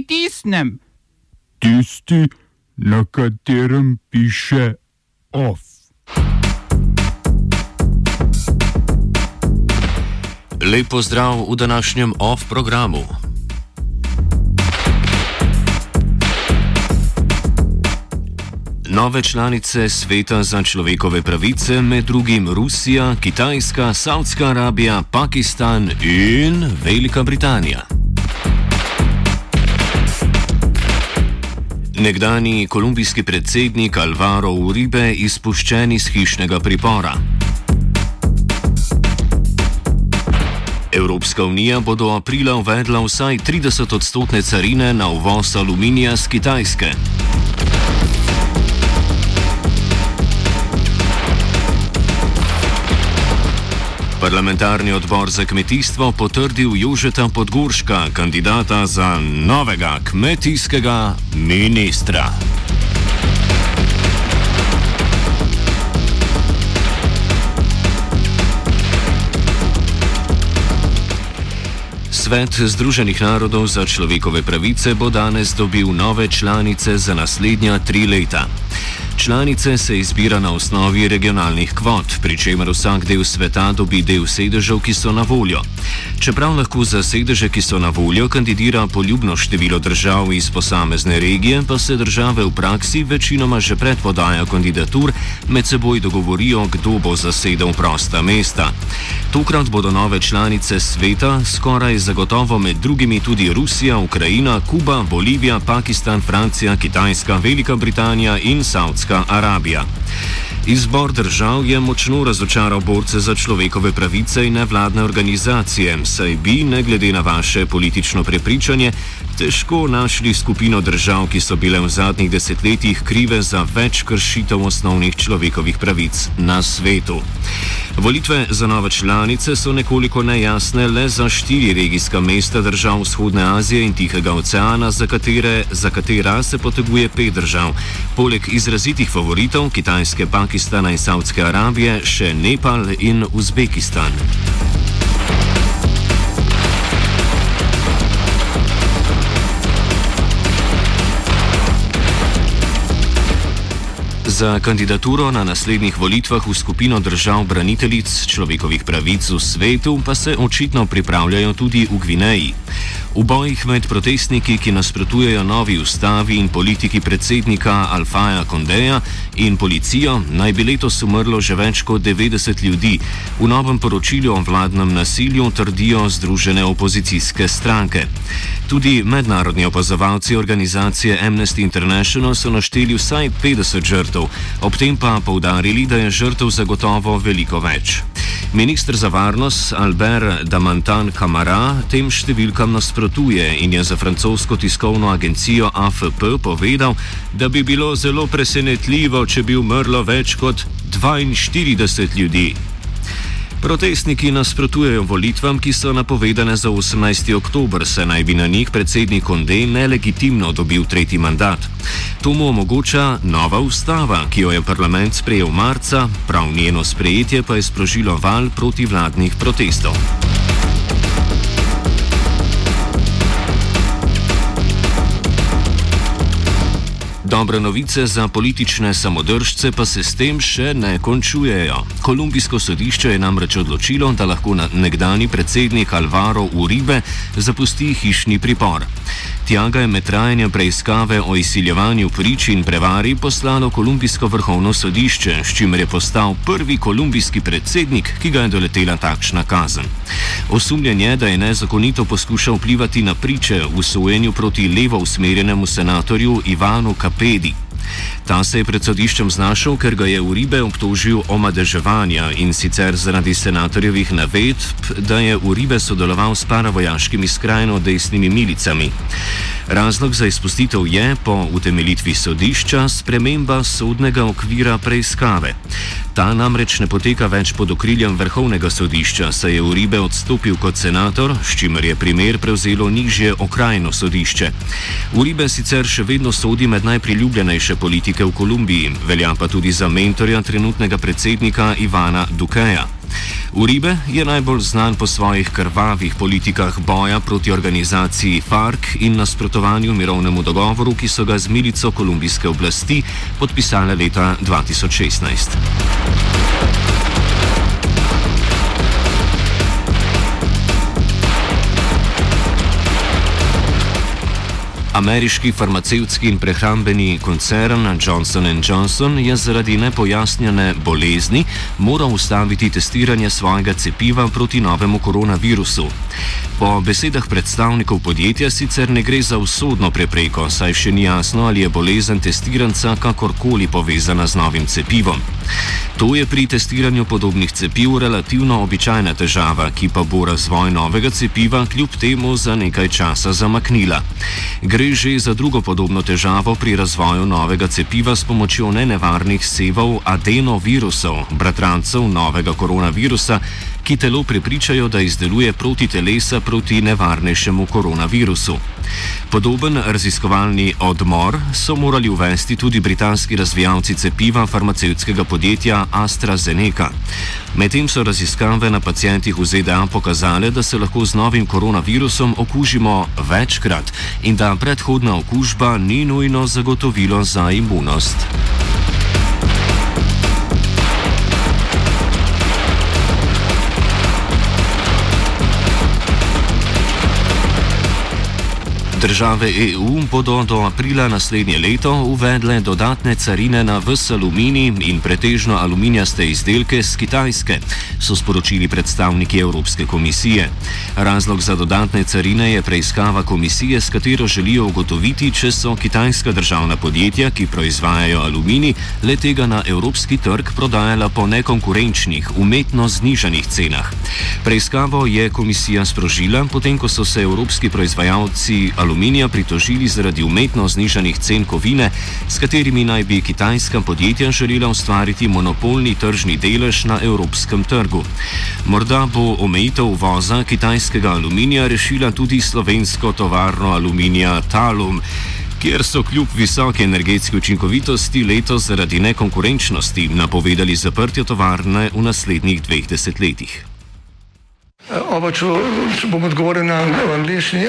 pritisnem? Tisti, na katerem piše OF. Lepo zdrav v današnjem OF programu. Nove članice sveta za človekove pravice, med drugim Rusija, Kitajska, Saudska Arabija, Pakistan in Velika Britanija. Nekdani kolumbijski predsednik Alvaro Uribe izpuščen iz hišnega pripora. Evropska unija bo do aprila uvedla vsaj 30 odstotne carine na uvoz aluminija z Kitajske. Parlamentarni odbor za kmetijstvo potrdil Jožeta Podgorška, kandidata za novega kmetijskega ministra. Svet Združenih narodov za človekove pravice bo danes dobil nove članice za naslednja tri leta. Članice se izbira na osnovi regionalnih kvot, pri čemer vsak del sveta dobi del sedežev, ki so na voljo. Čeprav lahko za sedeže, ki so na voljo, kandidira poljubno število držav iz posamezne regije, pa se države v praksi večinoma že pred podajo kandidatur med seboj dogovorijo, kdo bo zasedel prosta mesta. Tokrat bodo nove članice sveta skoraj zagotovo med drugimi tudi Rusija, Ukrajina, Kuba, Bolivija, Pakistan, Francija, Kitajska, Velika Britanija in Saudska. Saudska Arabija. Izbor držav je močno razočaral borce za človekove pravice in nevladne organizacije, saj bi, ne glede na vaše politično prepričanje, težko našli skupino držav, ki so bile v zadnjih desetletjih krive za več kršitev osnovnih človekovih pravic na svetu. Volitve za nove članice so nekoliko nejasne le za štiri regijska mesta držav Vzhodne Azije in Tihega oceana, za, katere, za katera se poteguje pet držav. Poleg izrazitih favoritov Kitajske, Pakistana in Saudske Arabije še Nepal in Uzbekistan. Za kandidaturo na naslednjih volitvah v skupino držav braniteljic človekovih pravic v svetu pa se očitno pripravljajo tudi v Gvineji. V bojih med protestniki, ki nasprotujejo novi ustavi in politiki predsednika Alfaja Kondeja in policijo, naj bi letos umrlo že več kot 90 ljudi. V novem poročilu o vladnem nasilju trdijo združene opozicijske stranke. Tudi mednarodni opazovalci organizacije Amnesty International so našteli vsaj 50 žrtev, ob tem pa poudarili, da je žrtev zagotovo veliko več. Ministr za varnost Albert Damantan Kamara tem številkam nasprotuje in je za francosko tiskovno agencijo AFP povedal, da bi bilo zelo presenetljivo, če bi umrlo več kot 42 ljudi. Protestniki nasprotujejo volitvam, ki so napovedane za 18. oktober, saj naj bi na njih predsednik Konde nelegitimno dobil tretji mandat. To mu omogoča nova ustava, ki jo je parlament sprejel marca, prav njeno sprejetje pa je sprožilo val protivladnih protestov. Dobre novice za politične samodržce pa se s tem še ne končujejo. Kolumbijsko sodišče je namreč odločilo, da lahko nekdani predsednik Alvaro Uribe zapusti hišni pripor. Tja ga je med trajanjem preiskave o izsiljevanju prič in prevari poslalo Kolumbijsko vrhovno sodišče, s čimer je postal prvi kolumbijski predsednik, ki ga je doletela takšna kazen. Osumljen je, da je nezakonito poskušal vplivati na priče v sojenju proti levo usmerjenemu senatorju Ivanu 弟弟。Ta se je pred sodiščem znašel, ker ga je Uribe obtožil o madeževanja in sicer zaradi senatorjevih navedb, da je Uribe sodeloval s paravojaškimi skrajno desnimi milicami. Razlog za izpustitev je, po utemeljitvi sodišča, sprememba sodnega okvira preiskave. Ta namreč ne poteka več pod okriljem vrhovnega sodišča, saj je Uribe odstopil kot senator, s čimer je primer prevzelo nižje okrajno sodišče. Uribe sicer še vedno sodi med najpriljubljenejše politike v Kolumbiji, velja pa tudi za mentorja trenutnega predsednika Ivana Dukeja. Uribe je najbolj znan po svojih krvavih politikah boja proti organizaciji FARC in nasprotovanju mirovnemu dogovoru, ki so ga z milico kolumbijske oblasti podpisale leta 2016. Ameriški farmacevtski in prehrambeni koncern Johnson Johnson je zaradi nepojasnjene bolezni moral ustaviti testiranje svojega cepiva proti novemu koronavirusu. Po besedah predstavnikov podjetja sicer ne gre za usodno prepreko, saj še ni jasno, ali je bolezen testiranca kakorkoli povezana z novim cepivom. To je pri testiranju podobnih cepiv relativno običajna težava, ki pa bo razvoj novega cepiva kljub temu za nekaj časa zamaknila. Gre že za drugo podobno težavo pri razvoju novega cepiva s pomočjo nenevarnih sevov adenovirusov, bratrancev novega koronavirusa, ki telo prepričajo, da izdeluje proti telesa proti nevarnejšemu koronavirusu. Podoben raziskovalni odmor so morali uvesti tudi britanski razvijalci cepiva farmacevtskega podjetja AstraZeneca. Medtem so raziskave na pacijentih v ZDA pokazale, da se lahko z novim koronavirusom okužimo večkrat in da predhodna okužba ni nujno zagotovilo za imunost. Države EU bodo do aprila naslednje leto uvedle dodatne carine na vse aluminij in pretežno aluminijaste izdelke z Kitajske, so sporočili predstavniki Evropske komisije. Razlog za dodatne carine je preiskava komisije, s katero želijo ugotoviti, če so kitajska državna podjetja, ki proizvajajo aluminij, le tega na evropski trg prodajala po nekonkurenčnih, umetno znižanih cenah. Preiskavo je komisija sprožila, potem ko so se evropski proizvajalci aluminija aluminija pritožili zaradi umetno znižanih cen kovine, s katerimi naj bi kitajska podjetja želela ustvariti monopolni tržni delež na evropskem trgu. Morda bo omejitev uvoza kitajskega aluminija rešila tudi slovensko tovarno aluminija Talum kjer so kljub visoke energetske učinkovitosti letos zaradi nekonkurenčnosti napovedali zaprtje tovarne v naslednjih dveh desetletjih. Oba, če, če bom odgovoril na angliški.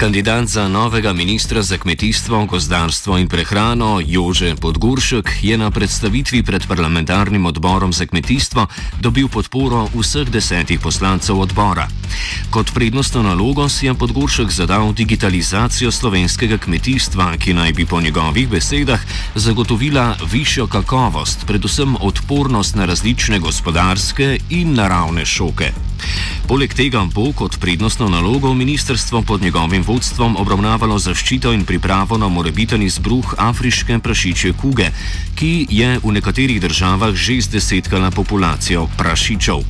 Kandidat za novega ministra za kmetijstvo, gozdarstvo in prehrano Jože Podguršek je na predstavitvi pred parlamentarnim odborom za kmetijstvo dobil podporo vseh desetih poslancev odbora. Kot prednostno nalogo si je Podguršek zadal digitalizacijo slovenskega kmetijstva, ki naj bi po njegovih besedah zagotovila višjo kakovost, predvsem odpornost na različne gospodarske in naravne šoke. Poleg tega bo kot prednostno nalogo ministrstvo pod njegovim vodstvom obravnavalo zaščito in pripravo na morebiten izbruh afriške prašiče kuge, ki je v nekaterih državah že zdesetkala populacijo prašičev.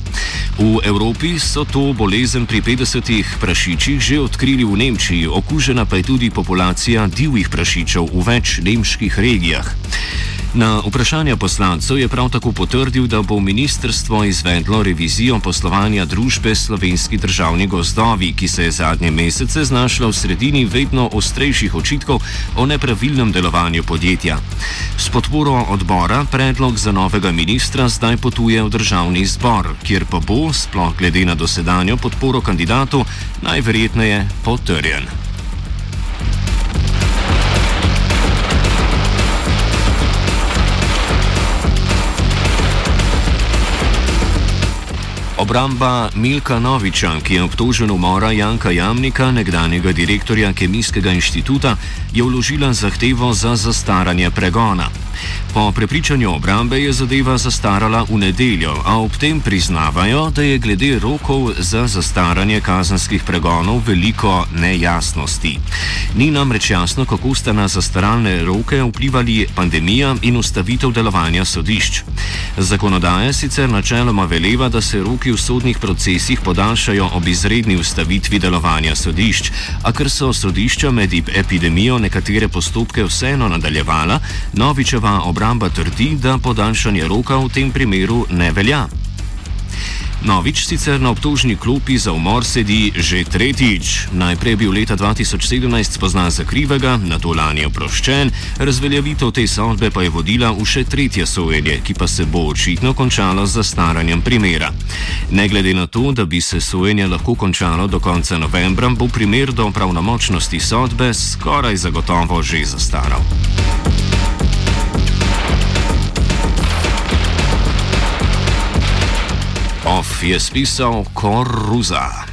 V Evropi so to bolezen pri 50 prašičih že odkrili v Nemčiji, okužena pa je tudi populacija divjih prašičev v več nemških regijah. Na vprašanje poslancev je prav tako potrdil, da bo ministrstvo izvedlo revizijo poslovanja družbe Slovenski državni gozdovi, ki se je zadnje mesece znašla v sredini vedno ostrejših očitkov o nepravilnem delovanju podjetja. S podporo odbora predlog za novega ministra zdaj potuje v državni zbor, kjer pa bo, sploh glede na dosedanjo podporo kandidatu, najverjetneje potrjen. Obramba Milka Noviča, ki je obtožen umora Janka Jamnika, nekdanjega direktorja Kemijskega inštituta, je vložila zahtevo za zastaranje pregona. Po prepričanju obrambe je zadeva zastarala v nedeljo, a ob tem priznavajo, da je glede rokov za zastaranje kazenskih pregonov veliko nejasnosti. Ni namreč jasno, kako sta na zastaralne roke vplivali pandemija in ustavitev delovanja sodišč. Zakonodaja sicer načeloma veleva, da se roki v sodnih procesih podaljšajo ob izredni ustavitvi delovanja sodišč, a ker so sodišča med epidemijo nekatere postopke vseeno nadaljevala, Novičeva obramba trdi, da podaljšanje roka v tem primeru ne velja. Novič sicer na obtožni klopi za umor sedi že tretjič. Najprej je bil leta 2017 spoznan za krivega, na to lani oproščen, razveljavitev te sodbe pa je vodila v še tretje sojenje, ki pa se bo očitno končalo z zastaranjem primera. Ne glede na to, da bi se sojenje lahko končalo do konca novembra, bo primer do pravnomočnosti sodbe skoraj zagotovo že zastaral. Confiespição com Rusa.